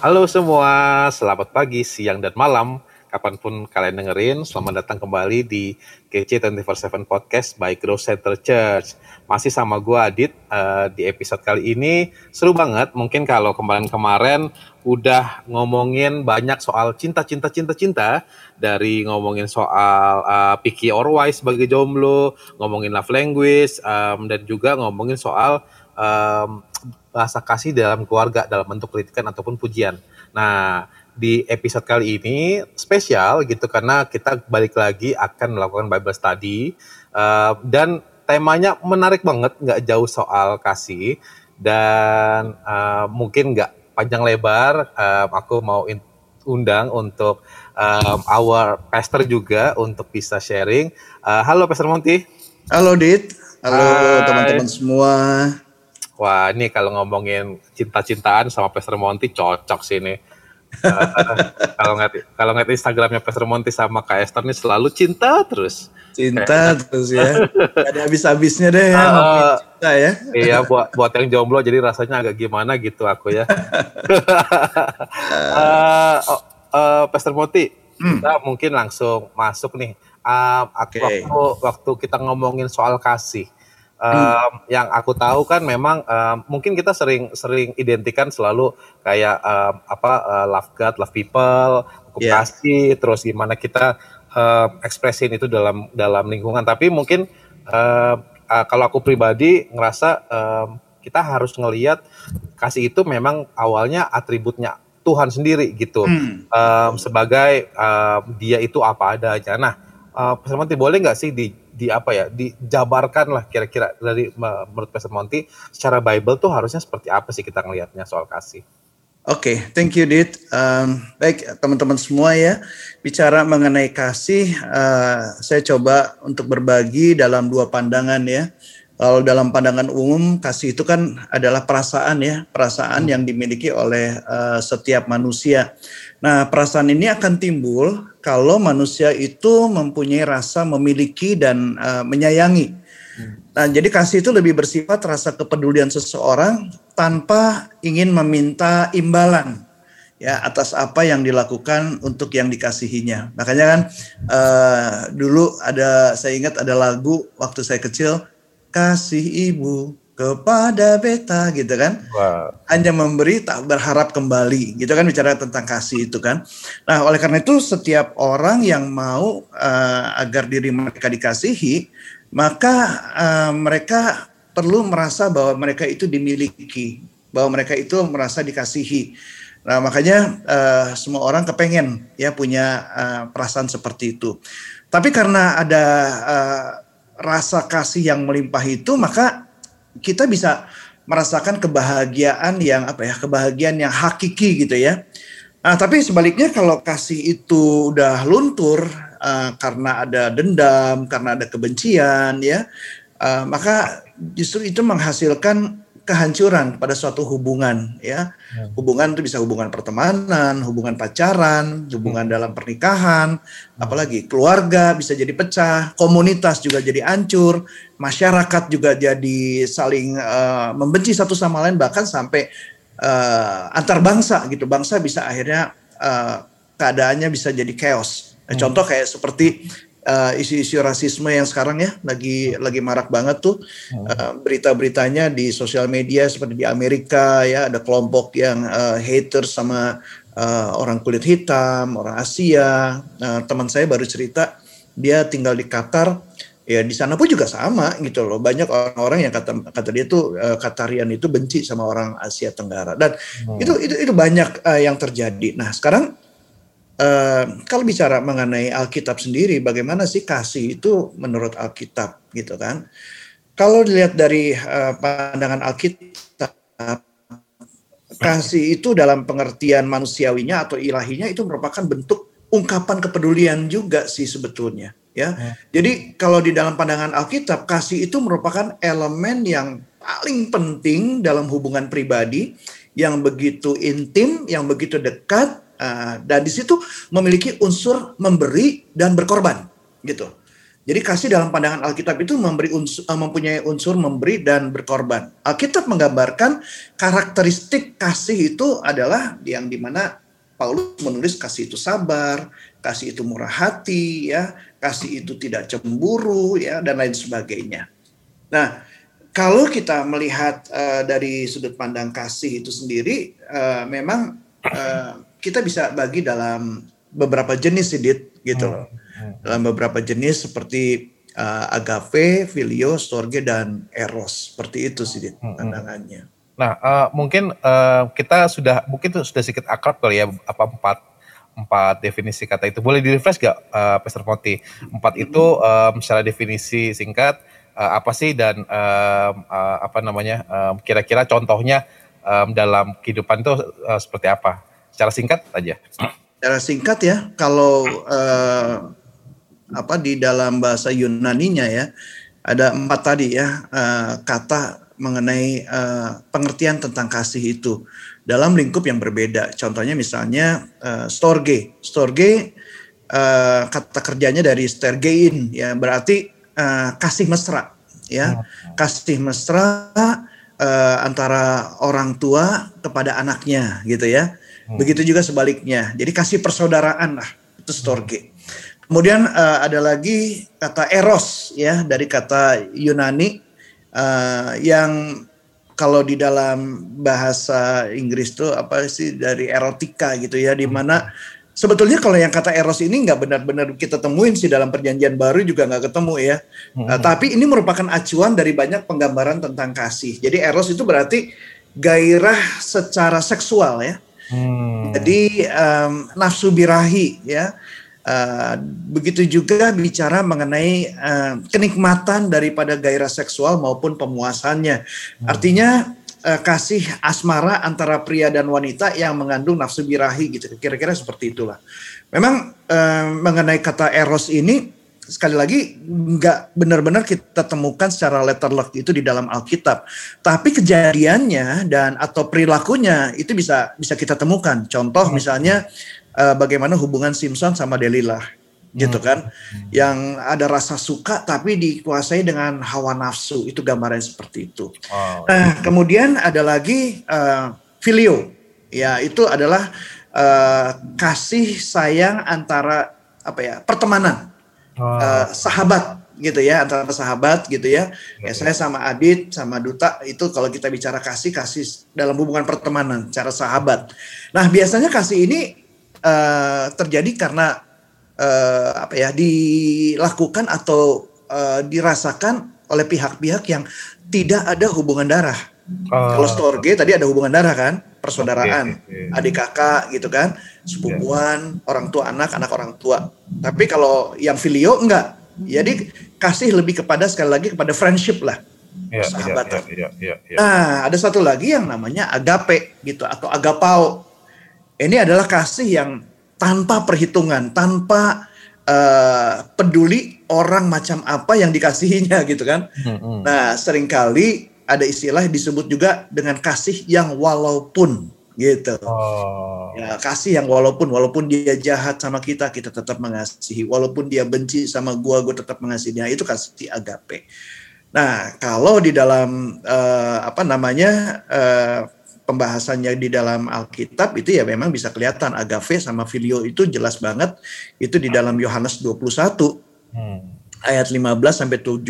Halo semua, selamat pagi, siang, dan malam. Kapan pun kalian dengerin, selamat datang kembali di GC 24/7 Podcast by Growth Center Church. Masih sama gue Adit, uh, di episode kali ini seru banget. Mungkin kalau kemarin-kemarin udah ngomongin banyak soal cinta, cinta, cinta, cinta. Dari ngomongin soal uh, picky or wise sebagai jomblo, ngomongin love language, um, dan juga ngomongin soal um, bahasa kasih dalam keluarga dalam bentuk kritikan ataupun pujian. Nah, di episode kali ini spesial gitu karena kita balik lagi akan melakukan Bible study uh, dan temanya menarik banget, nggak jauh soal kasih dan uh, mungkin nggak panjang lebar. Uh, aku mau undang untuk um, our pastor juga untuk bisa sharing. Uh, halo Pastor Monty. Halo Dit. Halo teman-teman semua. Wah ini kalau ngomongin cinta-cintaan sama Pastor Monty cocok sih nih kalau ngeliat kalau ngeliat Instagramnya Pastor Monty sama Kak Esther nih selalu cinta terus. Cinta terus ya. ada habis-habisnya deh ya. Uh, cinta ya. Iya buat buat yang jomblo jadi rasanya agak gimana gitu aku ya. uh, oh, uh, Pastor Monty, hmm. kita mungkin langsung masuk nih. Uh, okay. waktu waktu kita ngomongin soal kasih um, yang aku tahu kan memang um, mungkin kita sering sering identikan selalu kayak um, apa uh, love God, love people, komunikasi, yeah. terus gimana kita um, ekspresin itu dalam dalam lingkungan. Tapi mungkin um, uh, kalau aku pribadi ngerasa um, kita harus ngelihat kasih itu memang awalnya atributnya Tuhan sendiri gitu hmm. um, sebagai um, dia itu apa adanya. Nah, uh, Monty boleh nggak sih di di apa ya dijabarkan lah kira-kira dari menurut Pastor Monty secara Bible tuh harusnya seperti apa sih kita ngelihatnya soal kasih? Oke, okay, thank you Dit. Um, baik teman-teman semua ya, bicara mengenai kasih, uh, saya coba untuk berbagi dalam dua pandangan ya. Kalau dalam pandangan umum, kasih itu kan adalah perasaan ya, perasaan hmm. yang dimiliki oleh uh, setiap manusia. Nah, perasaan ini akan timbul kalau manusia itu mempunyai rasa memiliki dan uh, menyayangi. Nah, jadi kasih itu lebih bersifat rasa kepedulian seseorang tanpa ingin meminta imbalan ya atas apa yang dilakukan untuk yang dikasihinya. Makanya kan uh, dulu ada saya ingat ada lagu waktu saya kecil kasih ibu kepada beta gitu kan? Wow. hanya memberi tak berharap kembali gitu kan? Bicara tentang kasih itu kan? Nah oleh karena itu setiap orang yang mau uh, agar diri mereka dikasihi maka uh, mereka perlu merasa bahwa mereka itu dimiliki bahwa mereka itu merasa dikasihi. Nah makanya uh, semua orang kepengen ya punya uh, perasaan seperti itu. Tapi karena ada uh, rasa kasih yang melimpah itu maka kita bisa merasakan kebahagiaan yang apa ya kebahagiaan yang hakiki gitu ya. Nah tapi sebaliknya kalau kasih itu udah luntur uh, karena ada dendam karena ada kebencian ya uh, maka justru itu menghasilkan kehancuran pada suatu hubungan ya. ya. Hubungan itu bisa hubungan pertemanan, hubungan pacaran, hubungan hmm. dalam pernikahan, hmm. apalagi keluarga bisa jadi pecah, komunitas juga jadi hancur, masyarakat juga jadi saling uh, membenci satu sama lain bahkan sampai uh, antar bangsa gitu. Bangsa bisa akhirnya uh, keadaannya bisa jadi chaos. Hmm. Contoh kayak seperti uh, isu-isu rasisme yang sekarang ya lagi lagi marak banget tuh. Uh, berita-beritanya di sosial media seperti di Amerika ya ada kelompok yang uh, haters sama uh, orang kulit hitam, orang Asia. Uh, teman saya baru cerita dia tinggal di Qatar. Ya di sana pun juga sama gitu loh. Banyak orang-orang yang kata kata dia tuh uh, Katarian itu benci sama orang Asia Tenggara. Dan hmm. itu itu itu banyak uh, yang terjadi. Nah sekarang Uh, kalau bicara mengenai Alkitab sendiri, bagaimana sih kasih itu menurut Alkitab gitu kan? Kalau dilihat dari uh, pandangan Alkitab, kasih itu dalam pengertian manusiawinya atau ilahinya itu merupakan bentuk ungkapan kepedulian juga sih sebetulnya ya. Hmm. Jadi kalau di dalam pandangan Alkitab kasih itu merupakan elemen yang paling penting dalam hubungan pribadi yang begitu intim, yang begitu dekat Uh, dan di situ memiliki unsur memberi dan berkorban gitu. Jadi kasih dalam pandangan Alkitab itu memberi unsur, eh, mempunyai unsur memberi dan berkorban. Alkitab menggambarkan karakteristik kasih itu adalah yang di mana Paulus menulis kasih itu sabar, kasih itu murah hati, ya, kasih itu tidak cemburu, ya, dan lain sebagainya. Nah, kalau kita melihat uh, dari sudut pandang kasih itu sendiri, uh, memang uh, kita bisa bagi dalam beberapa jenis, Sidit, gitu loh. Hmm dalam beberapa jenis seperti uh, agave, filio, storge dan eros. Seperti itu sih hmm, hmm. pandangannya. Nah, uh, mungkin uh, kita sudah mungkin sudah sedikit akrab kali ya apa empat empat definisi kata itu. Boleh di refresh gak, uh, Pastor Monty? Empat itu um, secara definisi singkat uh, apa sih dan um, uh, apa namanya um, kira-kira contohnya um, dalam kehidupan itu uh, seperti apa? Secara singkat aja. Secara singkat ya, kalau uh, apa di dalam bahasa Yunaninya ya ada empat tadi ya uh, kata mengenai uh, pengertian tentang kasih itu dalam lingkup yang berbeda. Contohnya misalnya uh, storge. Storge uh, kata kerjanya dari stergein ya berarti uh, kasih mesra ya. Hmm. Kasih mesra uh, antara orang tua kepada anaknya gitu ya. Hmm. Begitu juga sebaliknya. Jadi kasih persaudaraan lah itu storge. Kemudian uh, ada lagi kata eros ya dari kata Yunani uh, yang kalau di dalam bahasa Inggris tuh apa sih dari erotika gitu ya di mana sebetulnya kalau yang kata eros ini nggak benar-benar kita temuin sih dalam perjanjian baru juga nggak ketemu ya. Hmm. Uh, tapi ini merupakan acuan dari banyak penggambaran tentang kasih. Jadi eros itu berarti gairah secara seksual ya. Hmm. Jadi um, nafsu birahi ya. Uh, begitu juga bicara mengenai uh, kenikmatan daripada gairah seksual maupun pemuasannya. Hmm. Artinya uh, kasih asmara antara pria dan wanita yang mengandung nafsu birahi gitu. Kira-kira seperti itulah. Memang uh, mengenai kata eros ini sekali lagi nggak benar-benar kita temukan secara letter luck itu di dalam Alkitab. Tapi kejadiannya dan atau perilakunya itu bisa bisa kita temukan. Contoh hmm. misalnya uh, bagaimana hubungan Simpson sama Delilah gitu hmm. kan hmm. yang ada rasa suka tapi dikuasai dengan hawa nafsu itu gambaran seperti itu. Wow. Nah kemudian ada lagi uh, filio ya itu adalah uh, kasih sayang antara apa ya pertemanan wow. uh, sahabat gitu ya antara sahabat gitu ya. Ya saya sama Adit sama Duta itu kalau kita bicara kasih kasih dalam hubungan pertemanan cara sahabat. Nah biasanya kasih ini uh, terjadi karena uh, apa ya dilakukan atau uh, dirasakan oleh pihak-pihak yang tidak ada hubungan darah. Uh, Kalau storge tadi ada hubungan darah kan, persaudaraan, okay, okay. adik kakak gitu kan, sepupuan, yeah. orang tua anak, anak orang tua. Tapi kalau yang filio enggak. Jadi kasih lebih kepada sekali lagi kepada friendship lah. Yeah, sahabatan. Yeah, yeah, yeah, yeah. Nah, ada satu lagi yang namanya agape gitu atau agapao ini adalah kasih yang tanpa perhitungan, tanpa uh, peduli orang macam apa yang dikasihinya gitu kan. Hmm, Nah, sering kali ada istilah disebut juga dengan kasih yang walaupun gitu. Oh. Ya, kasih yang walaupun walaupun dia jahat sama kita, kita tetap mengasihi. Walaupun dia benci sama gua, gua tetap mengasihi dia. Itu kasih agape. Nah, kalau di dalam uh, apa namanya uh, pembahasannya di dalam Alkitab itu ya memang bisa kelihatan agave sama filio itu jelas banget itu di dalam Yohanes 21 hmm. Ayat 15 sampai 17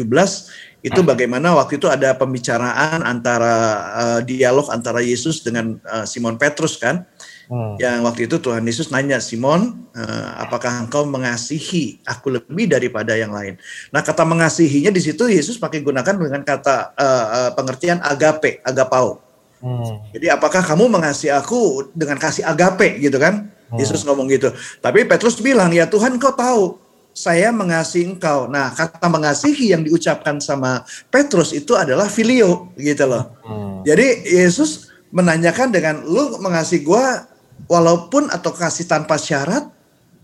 itu bagaimana waktu itu ada pembicaraan antara uh, dialog antara Yesus dengan uh, Simon Petrus kan hmm. yang waktu itu Tuhan Yesus nanya Simon uh, apakah engkau mengasihi aku lebih daripada yang lain nah kata mengasihinya di situ Yesus pakai gunakan dengan kata uh, uh, pengertian agape agapao Hmm. Jadi apakah kamu mengasihi aku dengan kasih agape gitu kan? Hmm. Yesus ngomong gitu. Tapi Petrus bilang, ya Tuhan kau tahu saya mengasihi engkau. Nah kata mengasihi yang diucapkan sama Petrus itu adalah filio gitu loh. Hmm. Jadi Yesus menanyakan dengan lu mengasihi gua walaupun atau kasih tanpa syarat.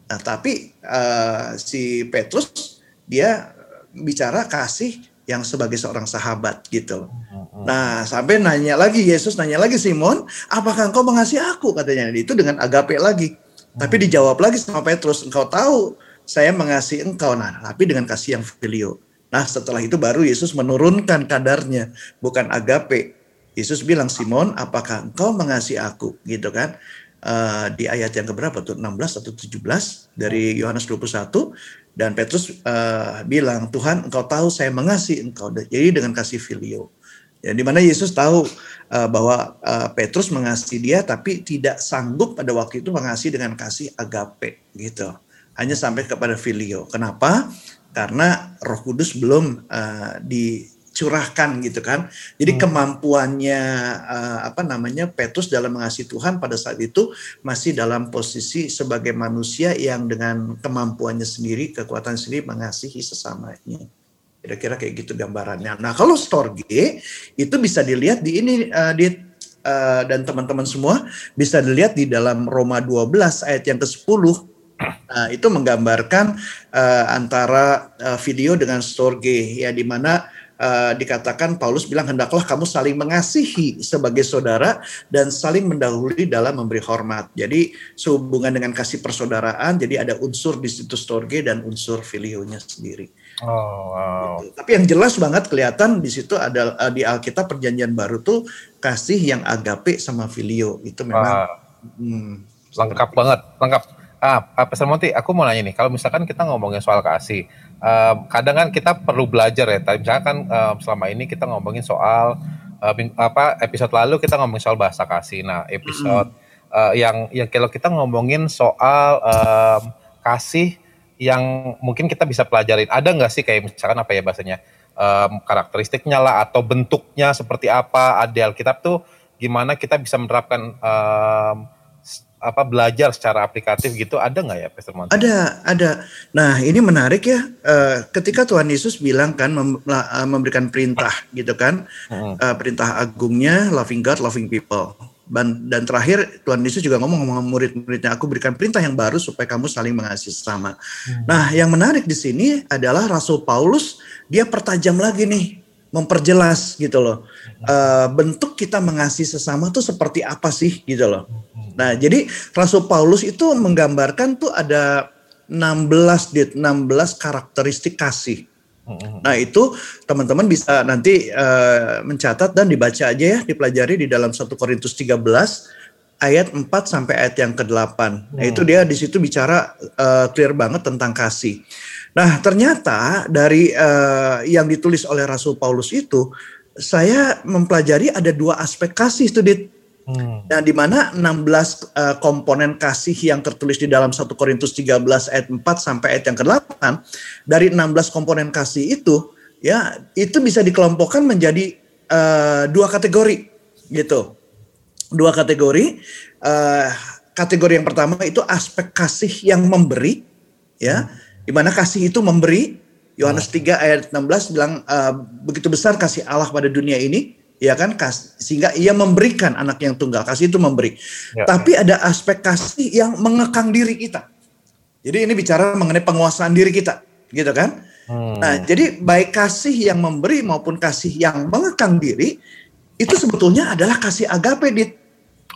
Nah tapi uh, si Petrus dia bicara kasih yang sebagai seorang sahabat gitu. Nah, sampai nanya lagi Yesus nanya lagi Simon, apakah engkau mengasihi aku katanya itu dengan agape lagi. Tapi dijawab lagi sama Petrus, engkau tahu saya mengasihi engkau. Nah, tapi dengan kasih yang filio. Nah, setelah itu baru Yesus menurunkan kadarnya, bukan agape. Yesus bilang, Simon, apakah engkau mengasihi aku? Gitu kan. Uh, di ayat yang keberapa tuh 16 atau 17 dari Yohanes 21 dan Petrus uh, bilang Tuhan engkau tahu saya mengasihi engkau jadi dengan kasih filio ya di mana Yesus tahu uh, bahwa uh, Petrus mengasihi dia tapi tidak sanggup pada waktu itu mengasihi dengan kasih agape gitu hanya sampai kepada filio. Kenapa? Karena Roh Kudus belum uh, dicurahkan gitu kan. Jadi hmm. kemampuannya uh, apa namanya Petrus dalam mengasihi Tuhan pada saat itu masih dalam posisi sebagai manusia yang dengan kemampuannya sendiri, kekuatan sendiri mengasihi sesamanya. Kira-kira kayak gitu gambarannya. Nah, kalau storge itu bisa dilihat di ini uh, di uh, dan teman-teman semua bisa dilihat di dalam Roma 12 ayat yang ke-10 Nah, itu menggambarkan uh, antara uh, video dengan storge ya di mana uh, dikatakan Paulus bilang hendaklah kamu saling mengasihi sebagai saudara dan saling mendahului dalam memberi hormat. Jadi sehubungan dengan kasih persaudaraan, jadi ada unsur di situ storge dan unsur filionya sendiri. Oh, wow. Gitu. Tapi yang jelas banget kelihatan di situ ada uh, di Alkitab Perjanjian Baru tuh kasih yang agape sama filio itu memang hmm, lengkap banget, lengkap Ah, Pastor Monti, aku mau nanya nih, kalau misalkan kita ngomongin soal kasih, um, kadang kan kita perlu belajar ya. Tapi misalkan um, selama ini kita ngomongin soal uh, apa episode lalu kita ngomongin soal bahasa kasih. Nah, episode mm. uh, yang yang kalau kita ngomongin soal um, kasih yang mungkin kita bisa pelajarin, ada nggak sih kayak misalkan apa ya bahasanya um, karakteristiknya lah atau bentuknya seperti apa? Ada Alkitab tuh gimana kita bisa menerapkan um, apa belajar secara aplikatif gitu ada nggak ya Pastor Monty? Ada, ada. Nah ini menarik ya. Uh, ketika Tuhan Yesus bilang kan mem uh, memberikan perintah gitu kan, uh, perintah agungnya loving God, loving people. Dan, dan terakhir Tuhan Yesus juga ngomong sama murid-muridnya, aku berikan perintah yang baru supaya kamu saling mengasihi sesama. Hmm. Nah yang menarik di sini adalah Rasul Paulus dia pertajam lagi nih memperjelas gitu loh. Uh, bentuk kita mengasihi sesama tuh seperti apa sih gitu loh. Nah, jadi Rasul Paulus itu menggambarkan tuh ada 16 dit 16 karakteristik kasih. Nah, itu teman-teman bisa nanti uh, mencatat dan dibaca aja ya, dipelajari di dalam 1 Korintus 13 ayat 4 sampai ayat yang ke-8. Nah, itu dia di situ bicara uh, clear banget tentang kasih. Nah, ternyata dari uh, yang ditulis oleh Rasul Paulus itu, saya mempelajari ada dua aspek kasih itu, Dit. Hmm. Nah, di mana 16 uh, komponen kasih yang tertulis di dalam 1 Korintus 13 ayat 4 sampai ayat yang ke-8, dari 16 komponen kasih itu, ya, itu bisa dikelompokkan menjadi uh, dua kategori, gitu. Dua kategori. Uh, kategori yang pertama itu aspek kasih yang memberi, ya. Hmm di mana kasih itu memberi. Yohanes 3 hmm. ayat 16 bilang uh, begitu besar kasih Allah pada dunia ini, ya kan sehingga ia memberikan anak yang tunggal. Kasih itu memberi. Ya. Tapi ada aspek kasih yang mengekang diri kita. Jadi ini bicara mengenai penguasaan diri kita, gitu kan? Hmm. Nah, jadi baik kasih yang memberi maupun kasih yang mengekang diri itu sebetulnya adalah kasih agape dit.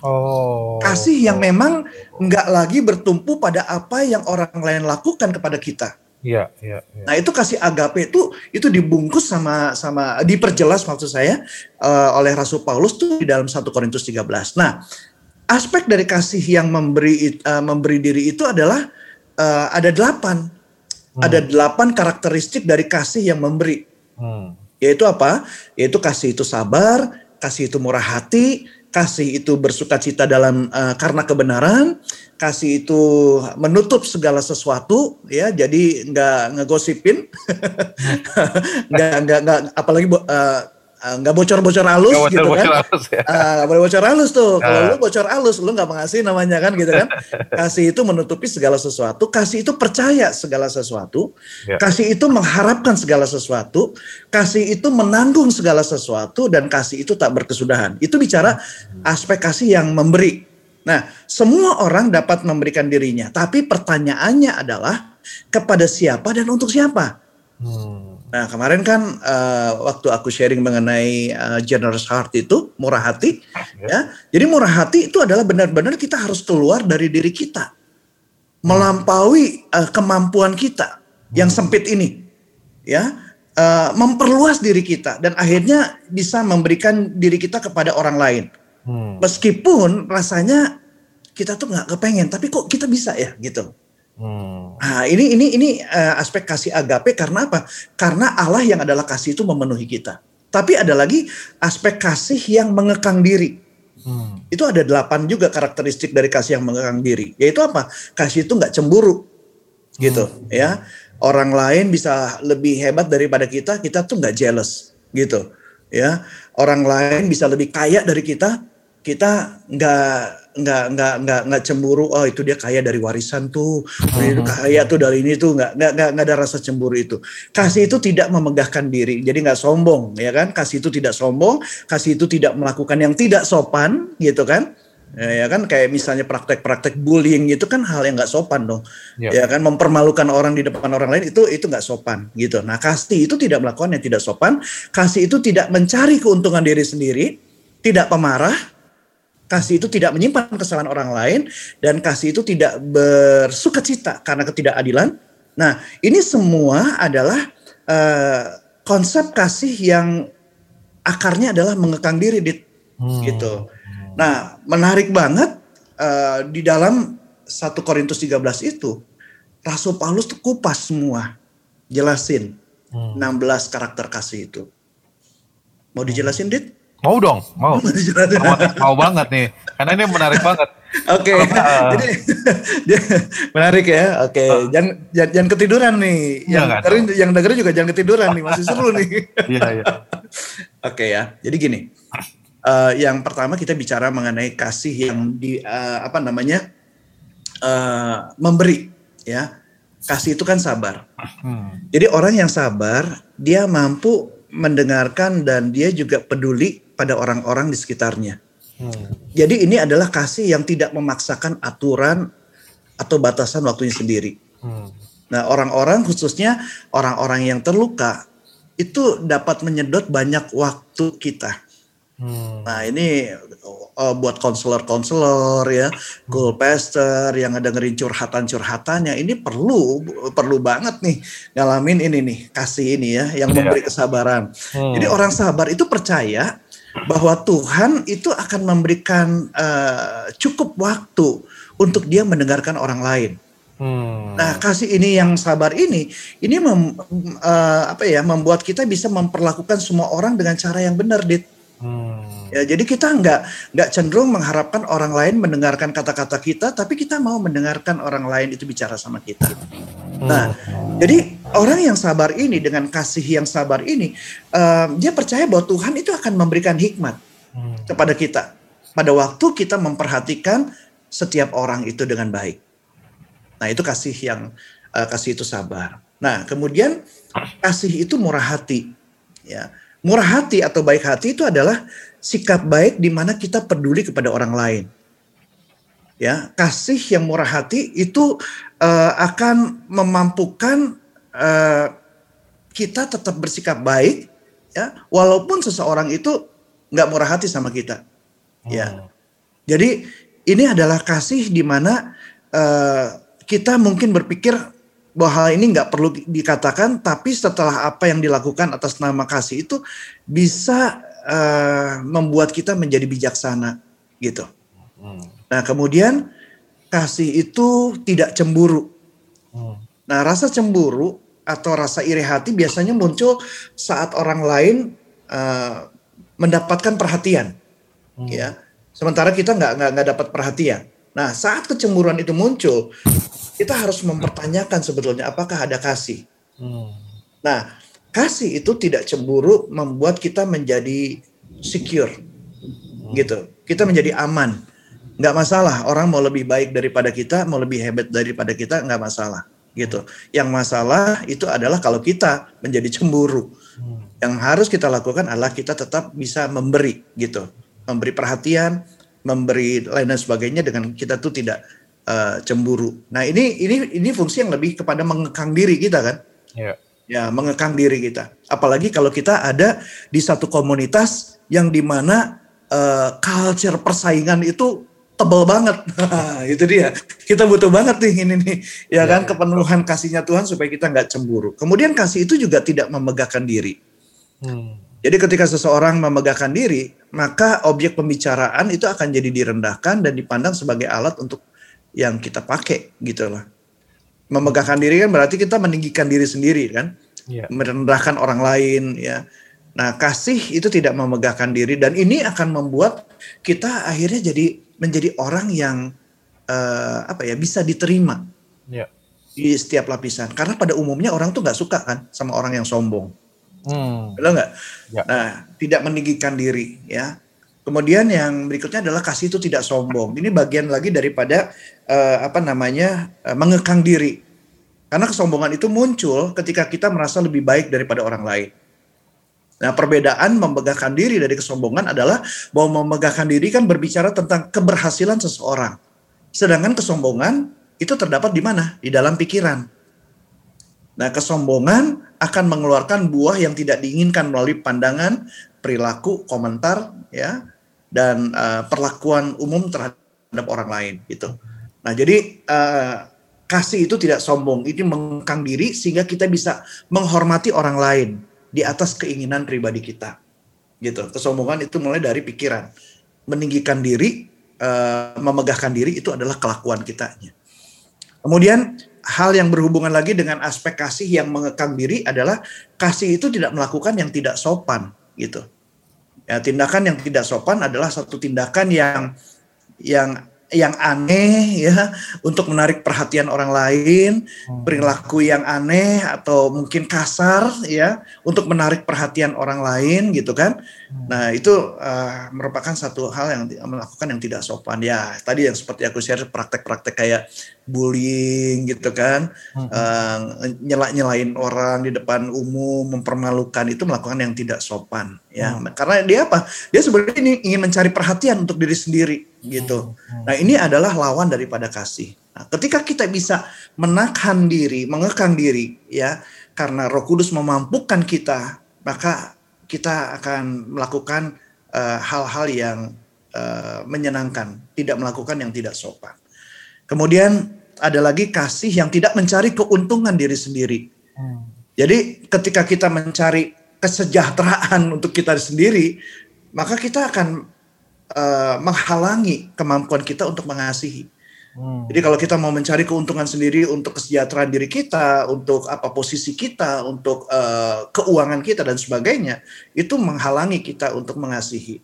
Oh. Kasih yang memang nggak lagi bertumpu pada apa yang orang lain lakukan kepada kita. Iya, iya, iya. Nah, itu kasih agape itu itu dibungkus sama sama diperjelas maksud saya uh, oleh Rasul Paulus tuh di dalam 1 Korintus 13. Nah, aspek dari kasih yang memberi uh, memberi diri itu adalah uh, ada delapan. Hmm. Ada delapan karakteristik dari kasih yang memberi. Hmm. Yaitu apa? Yaitu kasih itu sabar, kasih itu murah hati, kasih itu bersuka cita dalam uh, karena kebenaran, kasih itu menutup segala sesuatu, ya, jadi nggak ngegosipin, nggak nggak nggak apalagi uh, Ah, nggak bocor-bocor halus gak gitu bocor, kan. Halus, ya. uh, boleh bocor halus tuh. Kalau uh. lu bocor halus, lu nggak mengasihi namanya kan gitu kan. kasih itu menutupi segala sesuatu, kasih itu percaya segala sesuatu, yeah. kasih itu mengharapkan segala sesuatu, kasih itu menanggung segala sesuatu dan kasih itu tak berkesudahan. Itu bicara aspek kasih yang memberi. Nah, semua orang dapat memberikan dirinya, tapi pertanyaannya adalah kepada siapa dan untuk siapa? Hmm. Nah kemarin kan uh, waktu aku sharing mengenai uh, generous heart itu murah hati, ya. ya. Jadi murah hati itu adalah benar-benar kita harus keluar dari diri kita. melampaui uh, kemampuan kita yang sempit ini, ya, uh, memperluas diri kita dan akhirnya bisa memberikan diri kita kepada orang lain. Hmm. Meskipun rasanya kita tuh nggak kepengen, tapi kok kita bisa ya gitu. Hmm. Nah, ini ini ini uh, aspek kasih agape karena apa? Karena Allah yang adalah kasih itu memenuhi kita. Tapi ada lagi aspek kasih yang mengekang diri. Hmm. Itu ada delapan juga karakteristik dari kasih yang mengekang diri. Yaitu apa? Kasih itu nggak cemburu, gitu, hmm. ya. Orang lain bisa lebih hebat daripada kita, kita tuh nggak jealous, gitu, ya. Orang lain bisa lebih kaya dari kita, kita nggak nggak nggak nggak nggak cemburu oh itu dia kaya dari warisan tuh oh, kaya tuh dari ini tuh. Nggak nggak nggak ada rasa cemburu itu. Kasih itu tidak memegahkan diri jadi nggak sombong ya kan? Kasih itu tidak sombong kasih itu tidak melakukan yang tidak sopan gitu kan? Ya, ya kan? Kayak misalnya praktek-praktek bullying itu kan hal yang nggak sopan dong ya. ya kan? Mempermalukan orang di depan orang lain itu itu nggak sopan gitu. Nah kasih itu tidak melakukan yang tidak sopan kasih itu tidak mencari keuntungan diri sendiri tidak pemarah Kasih itu tidak menyimpan kesalahan orang lain dan kasih itu tidak bersuka cita karena ketidakadilan. Nah, ini semua adalah uh, konsep kasih yang akarnya adalah mengekang diri, dit, hmm. gitu. Nah, menarik banget uh, di dalam 1 Korintus 13 itu Rasul Paulus tuh kupas semua, jelasin hmm. 16 karakter kasih itu. Mau dijelasin, dit? Mau dong, mau. mau banget nih, karena ini menarik banget. Oke, okay. uh, jadi menarik ya. Oke, okay. uh, jangan, jangan jangan ketiduran nih. Yang iya, dengerin, yang dengerin juga jangan ketiduran nih, masih seru nih. Iya iya. Oke okay, ya, jadi gini. Uh, yang pertama kita bicara mengenai kasih yang di uh, apa namanya uh, memberi, ya. Kasih itu kan sabar. Hmm. Jadi orang yang sabar, dia mampu mendengarkan dan dia juga peduli pada orang-orang di sekitarnya. Hmm. Jadi ini adalah kasih yang tidak memaksakan aturan atau batasan waktunya sendiri. Hmm. Nah, orang-orang khususnya orang-orang yang terluka itu dapat menyedot banyak waktu kita. Hmm. Nah, ini uh, buat konselor-konselor ya, goal pastor yang dengerin curhatan-curhatannya ini perlu perlu banget nih ngalamin ini nih kasih ini ya yang iya. memberi kesabaran. Hmm. Jadi orang sabar itu percaya bahwa Tuhan itu akan memberikan uh, cukup waktu untuk dia mendengarkan orang lain. Hmm. Nah, kasih ini yang sabar ini, ini mem, uh, apa ya, membuat kita bisa memperlakukan semua orang dengan cara yang benar, dit. Hmm. Ya, jadi kita nggak nggak cenderung mengharapkan orang lain mendengarkan kata-kata kita, tapi kita mau mendengarkan orang lain itu bicara sama kita. Nah, hmm. jadi orang yang sabar ini dengan kasih yang sabar ini, uh, dia percaya bahwa Tuhan itu akan memberikan hikmat hmm. kepada kita pada waktu kita memperhatikan setiap orang itu dengan baik. Nah, itu kasih yang uh, kasih itu sabar. Nah, kemudian kasih itu murah hati, ya Murah hati atau baik hati itu adalah sikap baik di mana kita peduli kepada orang lain. Ya, kasih yang murah hati itu uh, akan memampukan uh, kita tetap bersikap baik, ya, walaupun seseorang itu nggak murah hati sama kita. Ya, hmm. jadi ini adalah kasih di mana uh, kita mungkin berpikir bahwa hal ini nggak perlu dikatakan, tapi setelah apa yang dilakukan atas nama kasih itu bisa uh, membuat kita menjadi bijaksana, gitu. Hmm. Nah kemudian kasih itu tidak cemburu. Hmm. Nah rasa cemburu atau rasa iri hati biasanya muncul saat orang lain uh, mendapatkan perhatian, hmm. ya. Sementara kita nggak nggak dapat perhatian. Nah saat kecemburuan itu muncul, kita harus mempertanyakan sebetulnya apakah ada kasih. Hmm. Nah, kasih itu tidak cemburu membuat kita menjadi secure, gitu. Kita menjadi aman, nggak masalah. Orang mau lebih baik daripada kita, mau lebih hebat daripada kita, nggak masalah, gitu. Yang masalah itu adalah kalau kita menjadi cemburu. Yang harus kita lakukan adalah kita tetap bisa memberi, gitu, memberi perhatian, memberi lain dan sebagainya dengan kita tuh tidak uh, cemburu. Nah ini ini ini fungsi yang lebih kepada mengekang diri kita kan? Yeah. Ya mengekang diri kita. Apalagi kalau kita ada di satu komunitas yang di mana uh, culture persaingan itu tebel banget. Itu dia. Kita butuh banget nih ini nih, ya, ya kan ya. kepenuhan kasihnya Tuhan supaya kita nggak cemburu. Kemudian kasih itu juga tidak memegahkan diri. Hmm. Jadi ketika seseorang memegahkan diri, maka objek pembicaraan itu akan jadi direndahkan dan dipandang sebagai alat untuk yang kita pakai gitu loh. Memegahkan diri kan berarti kita meninggikan diri sendiri kan, ya. merendahkan orang lain ya. Nah kasih itu tidak memegahkan diri dan ini akan membuat kita akhirnya jadi menjadi orang yang uh, apa ya bisa diterima ya. di setiap lapisan. Karena pada umumnya orang tuh nggak suka kan sama orang yang sombong. Hmm. Betul nggak? Ya. Nah, tidak meninggikan diri ya. Kemudian yang berikutnya adalah kasih itu tidak sombong. Ini bagian lagi daripada uh, apa namanya uh, mengekang diri. Karena kesombongan itu muncul ketika kita merasa lebih baik daripada orang lain. Nah, perbedaan memegahkan diri dari kesombongan adalah bahwa memegahkan diri kan berbicara tentang keberhasilan seseorang. Sedangkan kesombongan itu terdapat di mana? Di dalam pikiran. Nah, kesombongan akan mengeluarkan buah yang tidak diinginkan melalui pandangan, perilaku, komentar, ya, dan uh, perlakuan umum terhadap orang lain, gitu. Nah, jadi uh, kasih itu tidak sombong, ini mengkang diri sehingga kita bisa menghormati orang lain di atas keinginan pribadi kita. Gitu. Kesombongan itu mulai dari pikiran. Meninggikan diri, uh, memegahkan diri itu adalah kelakuan kitanya. Kemudian hal yang berhubungan lagi dengan aspek kasih yang mengekang diri adalah kasih itu tidak melakukan yang tidak sopan gitu. Ya, tindakan yang tidak sopan adalah satu tindakan yang yang yang aneh ya untuk menarik perhatian orang lain, hmm. perilaku yang aneh atau mungkin kasar ya untuk menarik perhatian orang lain gitu kan. Hmm. Nah, itu uh, merupakan satu hal yang melakukan yang tidak sopan ya. Tadi yang seperti aku share praktek-praktek kayak bullying gitu kan, uh, nyela-nyelain orang di depan umum, mempermalukan itu melakukan yang tidak sopan ya. Karena dia apa? Dia sebenarnya ini ingin mencari perhatian untuk diri sendiri gitu. Hmm. Nah ini adalah lawan daripada kasih. Nah, ketika kita bisa menahan diri, mengekang diri, ya, karena Roh Kudus memampukan kita, maka kita akan melakukan eh, hal-hal uh, yang uh, menyenangkan, tidak melakukan yang tidak sopan. Kemudian ada lagi kasih yang tidak mencari keuntungan diri sendiri. Hmm. Jadi ketika kita mencari kesejahteraan untuk kita sendiri, maka kita akan uh, menghalangi kemampuan kita untuk mengasihi. Hmm. Jadi kalau kita mau mencari keuntungan sendiri untuk kesejahteraan diri kita, untuk apa posisi kita, untuk uh, keuangan kita dan sebagainya, itu menghalangi kita untuk mengasihi.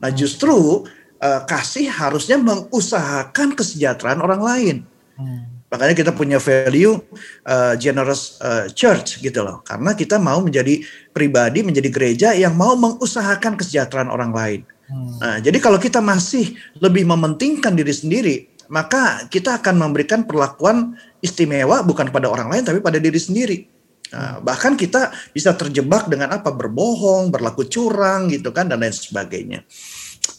Nah hmm. justru uh, kasih harusnya mengusahakan kesejahteraan orang lain. Hmm. Makanya kita punya value uh, generous uh, church gitu loh. Karena kita mau menjadi pribadi, menjadi gereja yang mau mengusahakan kesejahteraan orang lain. Hmm. Nah, jadi kalau kita masih lebih mementingkan diri sendiri, maka kita akan memberikan perlakuan istimewa bukan pada orang lain tapi pada diri sendiri. Nah, bahkan kita bisa terjebak dengan apa berbohong, berlaku curang gitu kan dan lain sebagainya.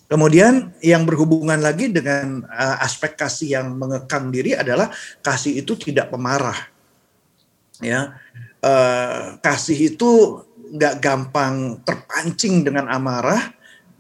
Kemudian yang berhubungan lagi dengan uh, aspek kasih yang mengekang diri adalah kasih itu tidak pemarah. Ya, uh, kasih itu nggak gampang terpancing dengan amarah,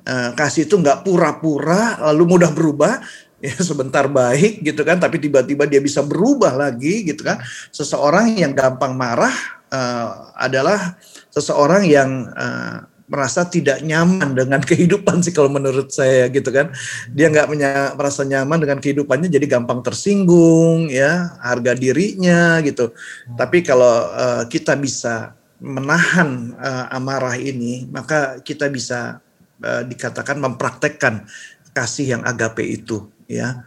uh, kasih itu nggak pura-pura lalu mudah berubah. Ya sebentar baik gitu kan tapi tiba-tiba dia bisa berubah lagi gitu kan. Seseorang yang gampang marah uh, adalah seseorang yang uh, merasa tidak nyaman dengan kehidupan sih kalau menurut saya gitu kan. Dia nggak merasa nyaman dengan kehidupannya jadi gampang tersinggung ya harga dirinya gitu. Tapi kalau uh, kita bisa menahan uh, amarah ini maka kita bisa uh, dikatakan mempraktekkan kasih yang agape itu ya.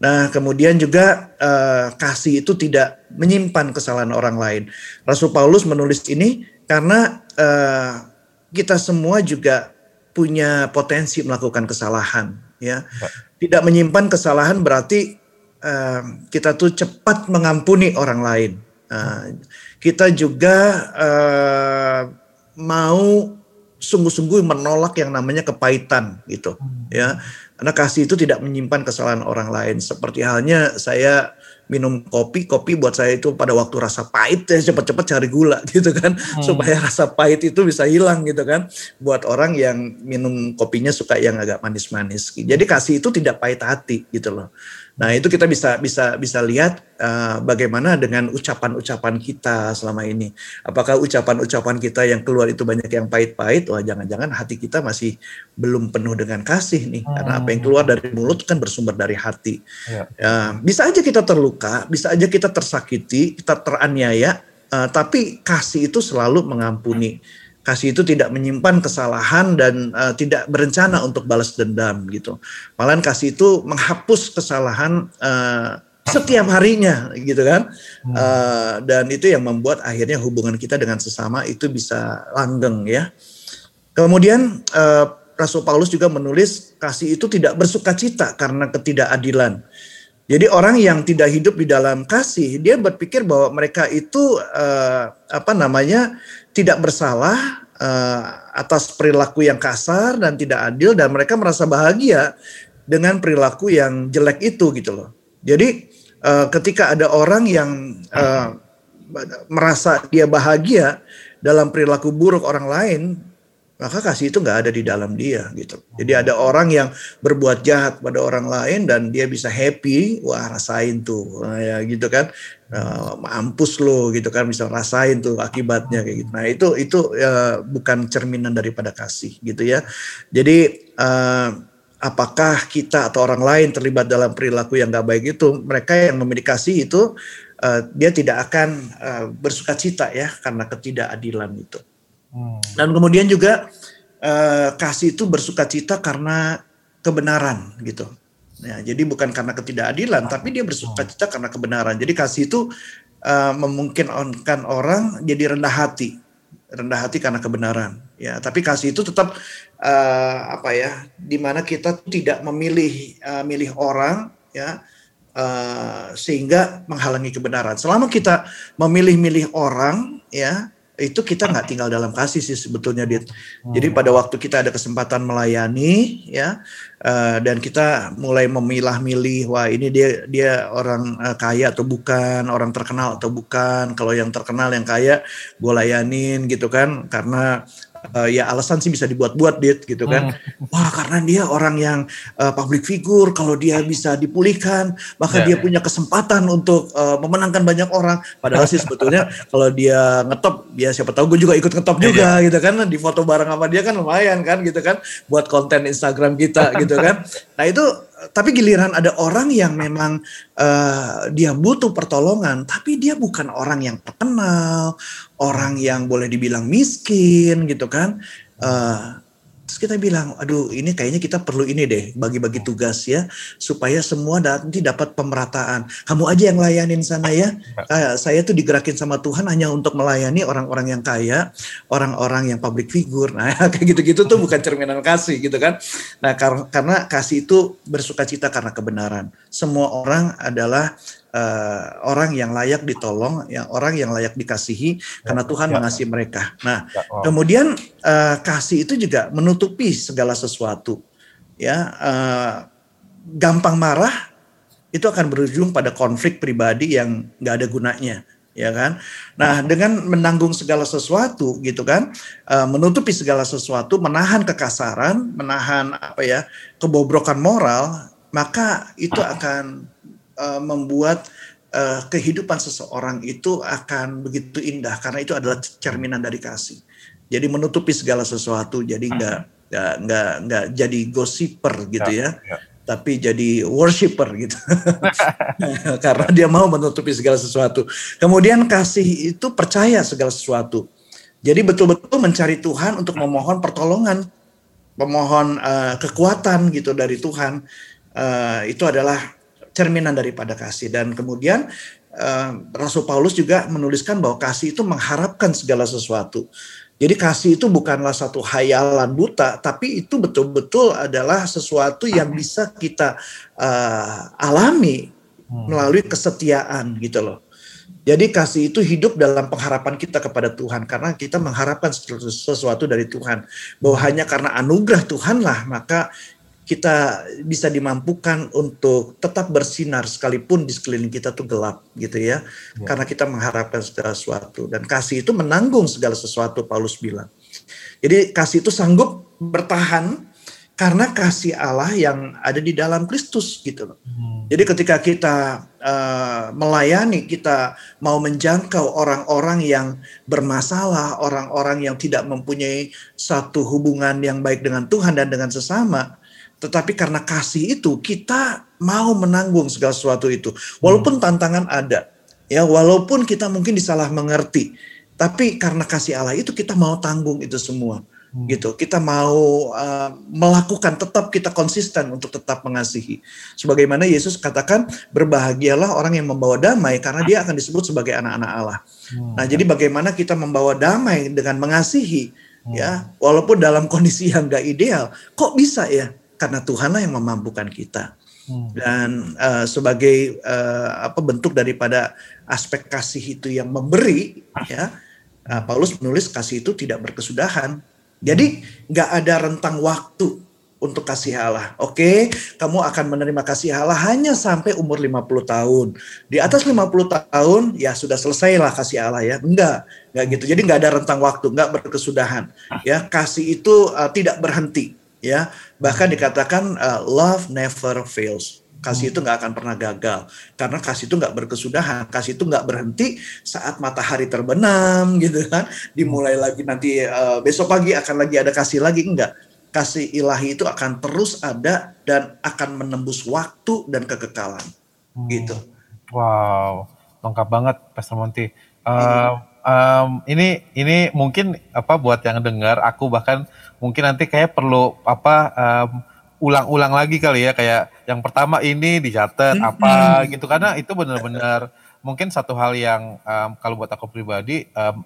Nah, kemudian juga uh, kasih itu tidak menyimpan kesalahan orang lain. Rasul Paulus menulis ini karena uh, kita semua juga punya potensi melakukan kesalahan, ya. Tidak menyimpan kesalahan berarti uh, kita tuh cepat mengampuni orang lain. Uh, kita juga uh, mau sungguh-sungguh menolak yang namanya kepahitan gitu hmm. ya karena kasih itu tidak menyimpan kesalahan orang lain seperti halnya saya minum kopi, kopi buat saya itu pada waktu rasa pahit ya cepet-cepet cari gula gitu kan, hmm. supaya rasa pahit itu bisa hilang gitu kan. Buat orang yang minum kopinya suka yang agak manis-manis. Jadi kasih itu tidak pahit hati gitu loh. Nah itu kita bisa bisa bisa lihat uh, bagaimana dengan ucapan-ucapan kita selama ini. Apakah ucapan-ucapan kita yang keluar itu banyak yang pahit-pahit? Wah jangan-jangan hati kita masih belum penuh dengan kasih nih. Hmm. Karena apa yang keluar dari mulut kan bersumber dari hati. Ya. Uh, bisa aja kita terluka, bisa aja kita tersakiti, kita teraniaya. Uh, tapi kasih itu selalu mengampuni. Kasih itu tidak menyimpan kesalahan dan uh, tidak berencana untuk balas dendam gitu. Malahan kasih itu menghapus kesalahan uh, setiap harinya gitu kan. Hmm. Uh, dan itu yang membuat akhirnya hubungan kita dengan sesama itu bisa langgeng ya. Kemudian uh, Rasul Paulus juga menulis kasih itu tidak bersuka cita karena ketidakadilan. Jadi orang yang tidak hidup di dalam kasih, dia berpikir bahwa mereka itu uh, apa namanya tidak bersalah uh, atas perilaku yang kasar dan tidak adil dan mereka merasa bahagia dengan perilaku yang jelek itu gitu loh. Jadi uh, ketika ada orang yang uh, merasa dia bahagia dalam perilaku buruk orang lain, maka kasih itu nggak ada di dalam dia gitu. Jadi ada orang yang berbuat jahat pada orang lain dan dia bisa happy, wah rasain tuh, nah, ya gitu kan, uh, mampus lo gitu kan, bisa rasain tuh akibatnya kayak gitu. Nah itu itu uh, bukan cerminan daripada kasih gitu ya. Jadi uh, apakah kita atau orang lain terlibat dalam perilaku yang nggak baik itu, mereka yang memiliki kasih itu uh, dia tidak akan uh, bersuka cita ya karena ketidakadilan itu. Hmm. Dan kemudian juga uh, kasih itu bersuka cita karena kebenaran gitu. Ya, jadi bukan karena ketidakadilan, tapi dia bersuka cita karena kebenaran. Jadi kasih itu uh, memungkinkan orang jadi rendah hati, rendah hati karena kebenaran. Ya, tapi kasih itu tetap uh, apa ya, di mana kita tidak memilih uh, milih orang, ya, uh, sehingga menghalangi kebenaran. Selama kita memilih-milih orang, ya, itu kita nggak tinggal dalam kasih sih sebetulnya dit. Jadi hmm. pada waktu kita ada kesempatan melayani ya uh, dan kita mulai memilah-milih wah ini dia dia orang uh, kaya atau bukan, orang terkenal atau bukan. Kalau yang terkenal yang kaya gue layanin gitu kan karena uh, ya alasan sih bisa dibuat-buat dit gitu kan hmm. wah karena dia orang yang uh, public figure kalau dia bisa dipulihkan maka yeah, dia yeah. punya kesempatan untuk uh, memenangkan banyak orang padahal sih sebetulnya kalau dia ngetop ya siapa tahu gue juga ikut ngetop yeah, juga yeah. gitu kan di foto bareng sama dia kan lumayan kan gitu kan buat konten Instagram kita gitu kan nah itu tapi giliran ada orang yang memang uh, dia butuh pertolongan, tapi dia bukan orang yang terkenal, orang yang boleh dibilang miskin gitu kan. Uh, Terus kita bilang, aduh ini kayaknya kita perlu ini deh, bagi-bagi tugas ya, supaya semua nanti dapat pemerataan. Kamu aja yang layanin sana ya. Kayak saya tuh digerakin sama Tuhan hanya untuk melayani orang-orang yang kaya, orang-orang yang public figure. Nah kayak gitu-gitu tuh bukan cerminan kasih gitu kan. Nah kar karena kasih itu bersuka cita karena kebenaran. Semua orang adalah uh, orang yang layak ditolong, yang orang yang layak dikasihi ya, karena Tuhan ya. mengasihi mereka. Nah, ya, oh. kemudian uh, kasih itu juga menutupi segala sesuatu. Ya, uh, gampang marah itu akan berujung pada konflik pribadi yang nggak ada gunanya ya kan. Nah, dengan menanggung segala sesuatu gitu kan, menutupi segala sesuatu, menahan kekasaran, menahan apa ya, kebobrokan moral, maka itu akan uh, membuat uh, kehidupan seseorang itu akan begitu indah karena itu adalah cerminan dari kasih. Jadi menutupi segala sesuatu, jadi nggak nggak nggak nggak jadi gosiper gitu ya, ya, ya. tapi jadi worshipper gitu, karena dia mau menutupi segala sesuatu. Kemudian kasih itu percaya segala sesuatu. Jadi betul-betul mencari Tuhan untuk memohon pertolongan, memohon uh, kekuatan gitu dari Tuhan. Uh, itu adalah cerminan daripada kasih dan kemudian uh, Rasul Paulus juga menuliskan bahwa kasih itu mengharapkan segala sesuatu. Jadi kasih itu bukanlah satu hayalan buta, tapi itu betul-betul adalah sesuatu yang bisa kita uh, alami hmm. melalui kesetiaan gitu loh. Jadi kasih itu hidup dalam pengharapan kita kepada Tuhan karena kita mengharapkan sesuatu dari Tuhan. Bahwa hanya karena anugerah Tuhanlah maka kita bisa dimampukan untuk tetap bersinar sekalipun di sekeliling kita tuh gelap gitu ya. ya. Karena kita mengharapkan segala sesuatu dan kasih itu menanggung segala sesuatu Paulus bilang. Jadi kasih itu sanggup bertahan karena kasih Allah yang ada di dalam Kristus gitu loh. Hmm. Jadi ketika kita uh, melayani, kita mau menjangkau orang-orang yang bermasalah, orang-orang yang tidak mempunyai satu hubungan yang baik dengan Tuhan dan dengan sesama, tetapi karena kasih itu kita mau menanggung segala sesuatu itu, walaupun hmm. tantangan ada, ya walaupun kita mungkin disalah mengerti, tapi karena kasih Allah itu kita mau tanggung itu semua. Hmm. gitu kita mau uh, melakukan tetap kita konsisten untuk tetap mengasihi sebagaimana Yesus katakan berbahagialah orang yang membawa damai karena dia akan disebut sebagai anak-anak Allah hmm. nah jadi bagaimana kita membawa damai dengan mengasihi hmm. ya walaupun dalam kondisi yang gak ideal kok bisa ya karena Tuhanlah yang memampukan kita hmm. dan uh, sebagai uh, apa bentuk daripada aspek kasih itu yang memberi ya uh, Paulus menulis kasih itu tidak berkesudahan jadi nggak ada rentang waktu untuk kasih Allah. Oke, kamu akan menerima kasih Allah hanya sampai umur 50 tahun. Di atas 50 tahun ya sudah selesailah kasih Allah ya. Enggak, enggak gitu. Jadi nggak ada rentang waktu, nggak berkesudahan. Ya, kasih itu uh, tidak berhenti ya. Bahkan dikatakan uh, love never fails. Kasih itu nggak akan pernah gagal karena kasih itu nggak berkesudahan, kasih itu nggak berhenti saat matahari terbenam gitu kan, dimulai lagi nanti uh, besok pagi akan lagi ada kasih lagi enggak. Kasih ilahi itu akan terus ada dan akan menembus waktu dan kekekalan, hmm. gitu. Wow, lengkap banget, Pastor Monty. Uh, um, ini ini mungkin apa buat yang dengar, aku bahkan mungkin nanti kayak perlu apa um, ulang-ulang lagi kali ya kayak yang pertama ini dicatat hmm. apa gitu. Karena itu benar-benar mungkin satu hal yang um, kalau buat aku pribadi um,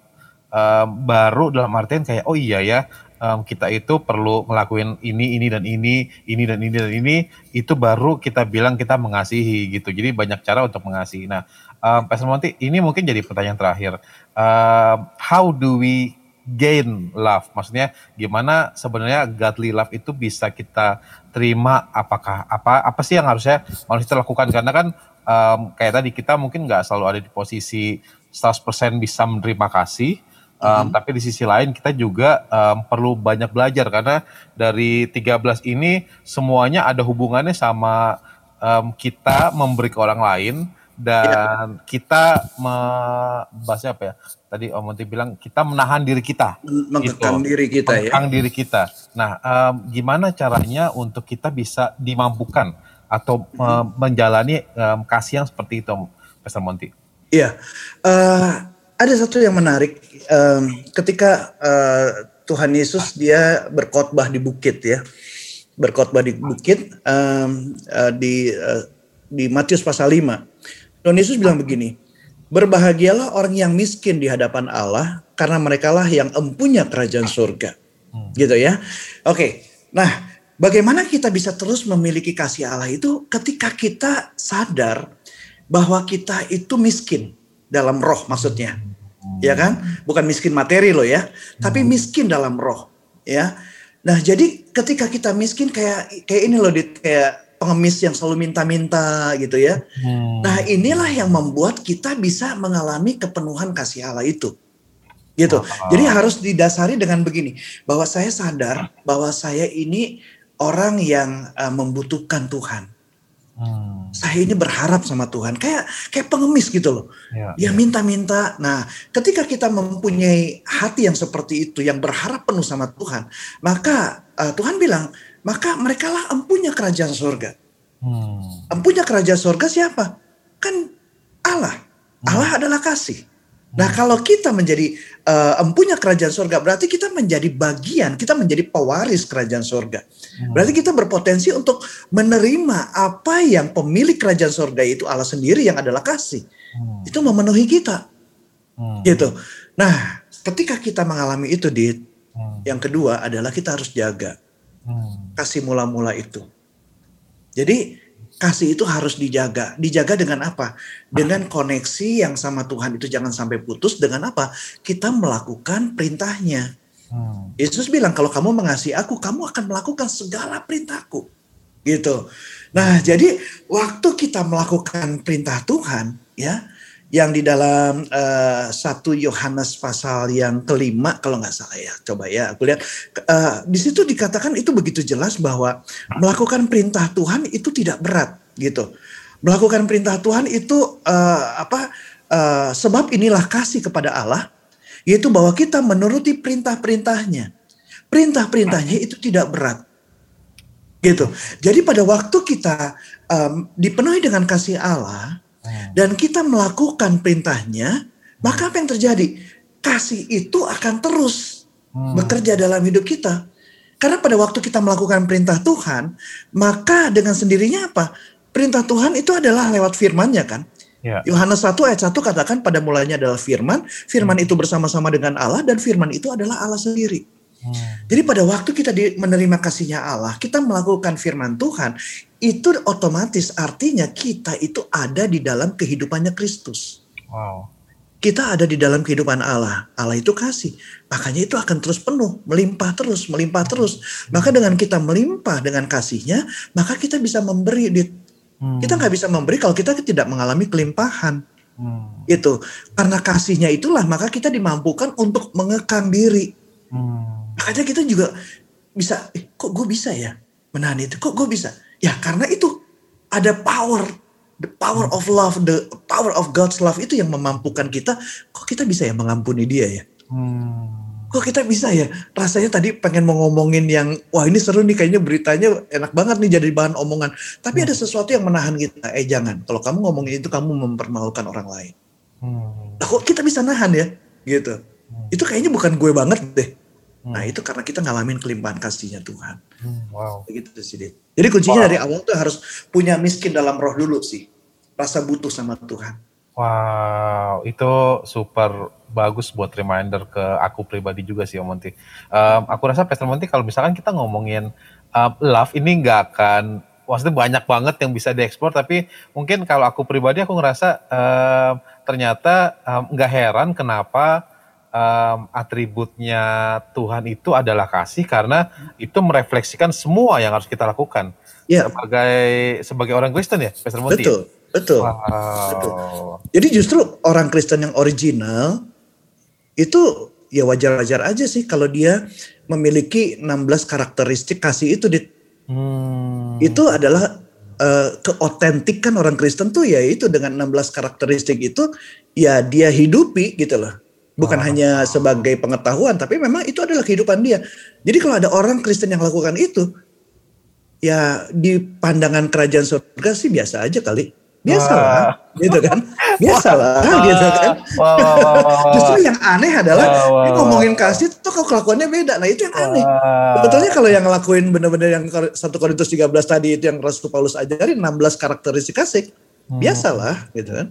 um, baru dalam artian kayak oh iya ya um, kita itu perlu ngelakuin ini ini dan ini ini dan ini dan ini itu baru kita bilang kita mengasihi gitu. Jadi banyak cara untuk mengasihi. Nah um, Pastor Monty ini mungkin jadi pertanyaan terakhir. Um, how do we gain love. Maksudnya gimana sebenarnya godly love itu bisa kita terima? Apakah apa apa sih yang harusnya manusia lakukan? Karena kan um, kayak tadi kita mungkin nggak selalu ada di posisi 100% bisa menerima kasih. Um, mm-hmm. tapi di sisi lain kita juga um, perlu banyak belajar. Karena dari 13 ini semuanya ada hubungannya sama um, kita memberi ke orang lain dan ya. kita membahasnya apa ya? Tadi Om Monti bilang kita menahan diri kita, mengekang gitu. diri kita mengekang ya. diri kita. Nah, um, gimana caranya untuk kita bisa dimampukan atau hmm. menjalani um, kasih yang seperti itu, Pastor Monti? Iya, uh, ada satu yang menarik um, ketika uh, Tuhan Yesus dia berkhotbah di bukit ya, berkhotbah di bukit um, uh, di uh, di Matius pasal 5 Tuhan Yesus bilang begini, berbahagialah orang yang miskin di hadapan Allah karena mereka lah yang empunya kerajaan surga. Gitu ya. Oke. Nah, bagaimana kita bisa terus memiliki kasih Allah itu ketika kita sadar bahwa kita itu miskin dalam roh maksudnya. Ya kan? Bukan miskin materi loh ya, tapi miskin dalam roh, ya. Nah, jadi ketika kita miskin kayak kayak ini loh kayak pengemis yang selalu minta-minta gitu ya. Hmm. Nah inilah yang membuat kita bisa mengalami kepenuhan kasih Allah itu. Gitu. Oh. Jadi harus didasari dengan begini, bahwa saya sadar bahwa saya ini orang yang uh, membutuhkan Tuhan. Hmm. Saya ini berharap sama Tuhan, kayak kayak pengemis gitu loh. Ya, dia ya. minta-minta. Nah, ketika kita mempunyai hati yang seperti itu, yang berharap penuh sama Tuhan, maka uh, Tuhan bilang, maka mereka lah empunya kerajaan surga. Hmm. Empunya kerajaan surga siapa? Kan Allah. Hmm. Allah adalah kasih. Nah hmm. kalau kita menjadi uh, empunya kerajaan surga berarti kita menjadi bagian, kita menjadi pewaris kerajaan surga. Hmm. Berarti kita berpotensi untuk menerima apa yang pemilik kerajaan surga itu Allah sendiri yang adalah kasih. Hmm. Itu memenuhi kita. Hmm. Gitu. Nah ketika kita mengalami itu, di hmm. yang kedua adalah kita harus jaga Hmm. Kasih mula-mula itu. Jadi kasih itu harus dijaga. Dijaga dengan apa? Dengan koneksi yang sama Tuhan itu jangan sampai putus. Dengan apa? Kita melakukan perintahnya. Hmm. Yesus bilang kalau kamu mengasihi aku, kamu akan melakukan segala perintahku. gitu. Nah, jadi waktu kita melakukan perintah Tuhan, ya, yang di dalam uh, satu Yohanes pasal yang kelima kalau nggak salah ya, coba ya, aku lihat uh, di situ dikatakan itu begitu jelas bahwa melakukan perintah Tuhan itu tidak berat, gitu. Melakukan perintah Tuhan itu uh, apa? Uh, sebab inilah kasih kepada Allah, yaitu bahwa kita menuruti perintah-perintahnya. Perintah-perintahnya itu tidak berat gitu. Jadi pada waktu kita um, dipenuhi dengan kasih Allah. Dan kita melakukan perintahnya, maka apa yang terjadi? Kasih itu akan terus hmm. bekerja dalam hidup kita. Karena pada waktu kita melakukan perintah Tuhan, maka dengan sendirinya apa? Perintah Tuhan itu adalah lewat firman-Nya kan? Ya. Yohanes 1 ayat 1 katakan pada mulanya adalah firman, firman hmm. itu bersama-sama dengan Allah dan firman itu adalah Allah sendiri. Hmm. Jadi pada waktu kita di, menerima kasihnya Allah, kita melakukan firman Tuhan, itu otomatis artinya kita itu ada di dalam kehidupannya Kristus. Wow. Kita ada di dalam kehidupan Allah. Allah itu kasih. Makanya itu akan terus penuh, melimpah terus, melimpah terus. Maka dengan kita melimpah dengan kasihnya, maka kita bisa memberi. Hmm. Kita nggak bisa memberi kalau kita tidak mengalami kelimpahan. Hmm. Itu karena kasihnya itulah maka kita dimampukan untuk mengekang diri. Hmm Makanya kita juga bisa, eh, kok gue bisa ya menahan itu? Kok gue bisa? Ya karena itu ada power, the power of love, the power of God's love itu yang memampukan kita. Kok kita bisa ya mengampuni dia ya? Hmm. Kok kita bisa ya? Rasanya tadi pengen mau ngomongin yang, wah ini seru nih kayaknya beritanya enak banget nih jadi bahan omongan. Tapi hmm. ada sesuatu yang menahan kita. Eh jangan, kalau kamu ngomongin itu kamu mempermalukan orang lain. Hmm. Nah, kok kita bisa nahan ya? Gitu. Hmm. Itu kayaknya bukan gue banget deh Nah hmm. itu karena kita ngalamin kelimpahan kasihnya Tuhan. Hmm, wow. Begitu sih. Jadi kuncinya wow. dari awal tuh harus punya miskin dalam roh dulu sih. Rasa butuh sama Tuhan. Wow, itu super bagus buat reminder ke aku pribadi juga sih Om Monty. Um, aku rasa Pastor Monty kalau misalkan kita ngomongin um, love ini nggak akan, maksudnya banyak banget yang bisa dieksplor, tapi mungkin kalau aku pribadi aku ngerasa um, ternyata nggak um, heran kenapa um, atributnya Tuhan itu adalah kasih karena itu merefleksikan semua yang harus kita lakukan ya. sebagai sebagai orang Kristen ya, Pastor Monty. Betul, betul, wow. betul. Jadi justru orang Kristen yang original itu ya wajar-wajar aja sih kalau dia memiliki 16 karakteristik kasih itu di hmm. itu adalah uh, keotentikan orang Kristen tuh ya itu dengan 16 karakteristik itu ya dia hidupi gitu loh bukan oh. hanya sebagai pengetahuan tapi memang itu adalah kehidupan dia. Jadi kalau ada orang Kristen yang lakukan itu ya di pandangan kerajaan surga sih biasa aja kali. Biasa lah, gitu kan? Biasa lah, gitu kan? Justru yang aneh adalah wah, wah, ngomongin kasih tuh kalau kelakuannya beda. Nah itu yang aneh. Sebetulnya kalau yang ngelakuin bener-bener yang satu Korintus 13 tadi itu yang Rasul Paulus ajarin 16 karakteristik kasih. Hmm. Biasalah, gitu kan?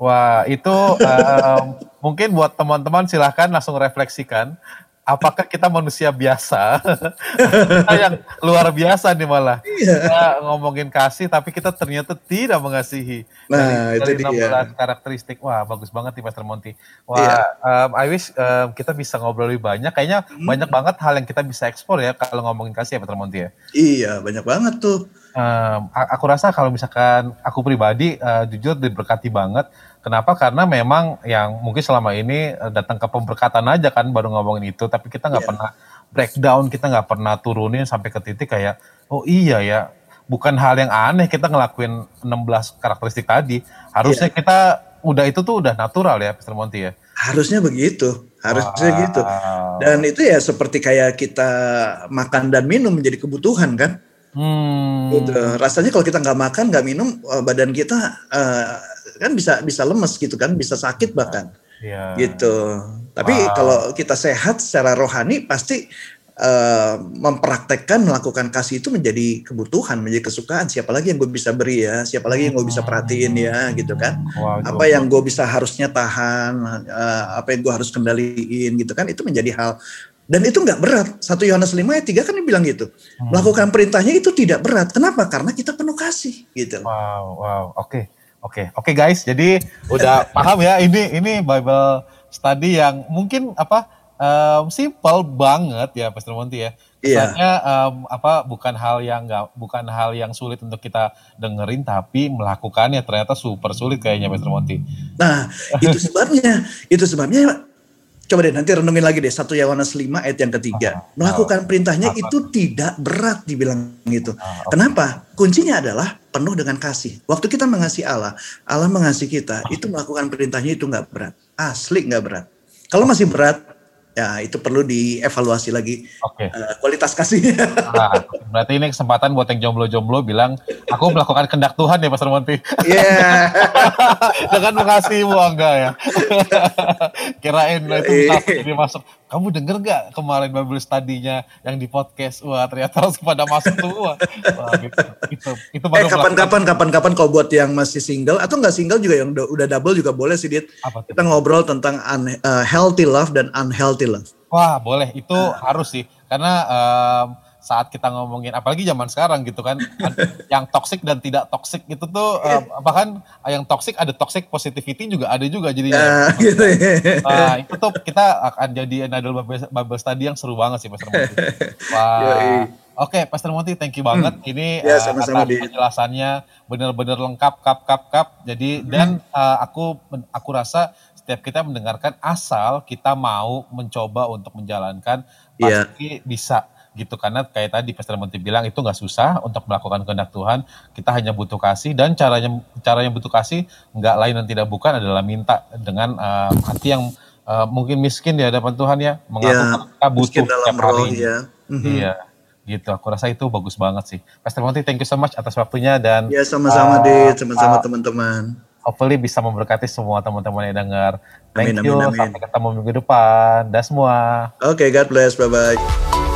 Wah, itu um, mungkin buat teman-teman silahkan langsung refleksikan. Apakah kita manusia biasa? kita yang luar biasa nih malah. Iya. Kita ngomongin kasih, tapi kita ternyata tidak mengasihi. Nah, dari, itu dari dia. karakteristik. Wah, bagus banget nih Master Monty. Wah, iya. um, I wish um, kita bisa ngobrol lebih banyak. Kayaknya hmm. banyak banget hal yang kita bisa ekspor ya kalau ngomongin kasih ya Master Monty ya. Iya, banyak banget tuh. Um, aku rasa kalau misalkan aku pribadi uh, jujur diberkati banget Kenapa? Karena memang yang mungkin selama ini eh, datang ke pemberkatan aja kan baru ngomongin itu, tapi kita nggak yeah. pernah breakdown, kita nggak pernah turunin sampai ke titik kayak, oh iya ya, bukan hal yang aneh kita ngelakuin 16 karakteristik tadi. Harusnya yeah. kita udah itu tuh udah natural ya, Mr. Monty ya. Harusnya begitu, harusnya wow. gitu. Dan itu ya seperti kayak kita makan dan minum menjadi kebutuhan kan. Hmm. Gitu. Rasanya kalau kita nggak makan, nggak minum, eh, badan kita uh, kan bisa bisa lemes gitu kan, bisa sakit bahkan. Ya. Gitu. Tapi wow. kalau kita sehat secara rohani pasti uh, mempraktekkan melakukan kasih itu menjadi kebutuhan, menjadi kesukaan. Siapa lagi yang gue bisa beri ya? Siapa lagi yang gue bisa perhatiin ya? Gitu kan? Wow, apa yang gue bisa harusnya tahan? Uh, apa yang gue harus kendaliin gitu kan? Itu menjadi hal dan itu nggak berat. Satu Yohanes 5 ayat 3 kan dia bilang gitu. Hmm. Melakukan perintahnya itu tidak berat. Kenapa? Karena kita penuh kasih gitu. Wow, wow. Oke. Okay. Oke, okay. oke okay, guys. Jadi udah paham ya ini ini Bible study yang mungkin apa um, simple banget ya Pastor Monty ya. Misalnya yeah. um, apa bukan hal yang nggak bukan hal yang sulit untuk kita dengerin tapi melakukannya ternyata super sulit kayaknya Mr. Monty. Nah, itu sebabnya. itu sebabnya coba deh nanti renungin lagi deh satu Yohanes 5 ayat yang ketiga. Ah, Melakukan perintahnya apa? itu tidak berat dibilang gitu. Ah. Kenapa? Kuncinya adalah penuh dengan kasih. Waktu kita mengasihi Allah, Allah mengasihi kita, itu melakukan perintahnya itu nggak berat. Asli nggak berat. Kalau masih berat, ya itu perlu dievaluasi lagi okay. uh, eh, kualitas kasihnya. Nah, berarti ini kesempatan buat yang jomblo-jomblo bilang, aku melakukan kehendak Tuhan ya Pastor Monty. Iya. Yeah. Dengan mengasihimu enggak ya. Kirain itu jadi masuk. Kamu denger gak kemarin Bible study-nya yang di podcast? Wah ternyata harus pada masuk semua. Wah, gitu. Itu, itu eh, kapan-kapan, kapan-kapan kau buat yang masih single atau nggak single juga yang udah double juga boleh sih, Dit. Kita ngobrol tentang uh, healthy love dan unhealthy love. Wah, boleh. Itu uh. harus sih. Karena um, saat kita ngomongin apalagi zaman sekarang gitu kan yang toxic dan tidak toxic itu tuh uh, bahkan yang toxic ada toxic positivity juga ada juga jadi uh, gitu ya. nah, itu tuh kita akan jadi another Bible study yang seru banget sih Pastor Monty. Wah. Oke, okay, Pastor Monty, thank you banget. Hmm. Ini ya, sama -sama uh, atas penjelasannya benar-benar lengkap, kap, kap, kap. Jadi hmm. dan uh, aku aku rasa setiap kita mendengarkan asal kita mau mencoba untuk menjalankan iya. pasti yeah. bisa gitu. Karena kayak tadi Pastor Monty bilang itu nggak susah untuk melakukan kehendak Tuhan. Kita hanya butuh kasih dan caranya cara yang butuh kasih nggak lain dan tidak bukan adalah minta dengan uh, hati yang uh, mungkin miskin di hadapan Tuhan ya mengaku yeah, kita butuh setiap hari ya. mm-hmm. iya gitu. Aku rasa itu bagus banget sih. Pastor Monty thank you so much atas waktunya dan ya sama-sama uh, deh sama-sama uh, teman-teman. hopefully bisa memberkati semua teman-teman yang dengar. Thank amin, you. amin, amin. sampai ketemu minggu depan. Dah semua. Oke okay, God bless. Bye bye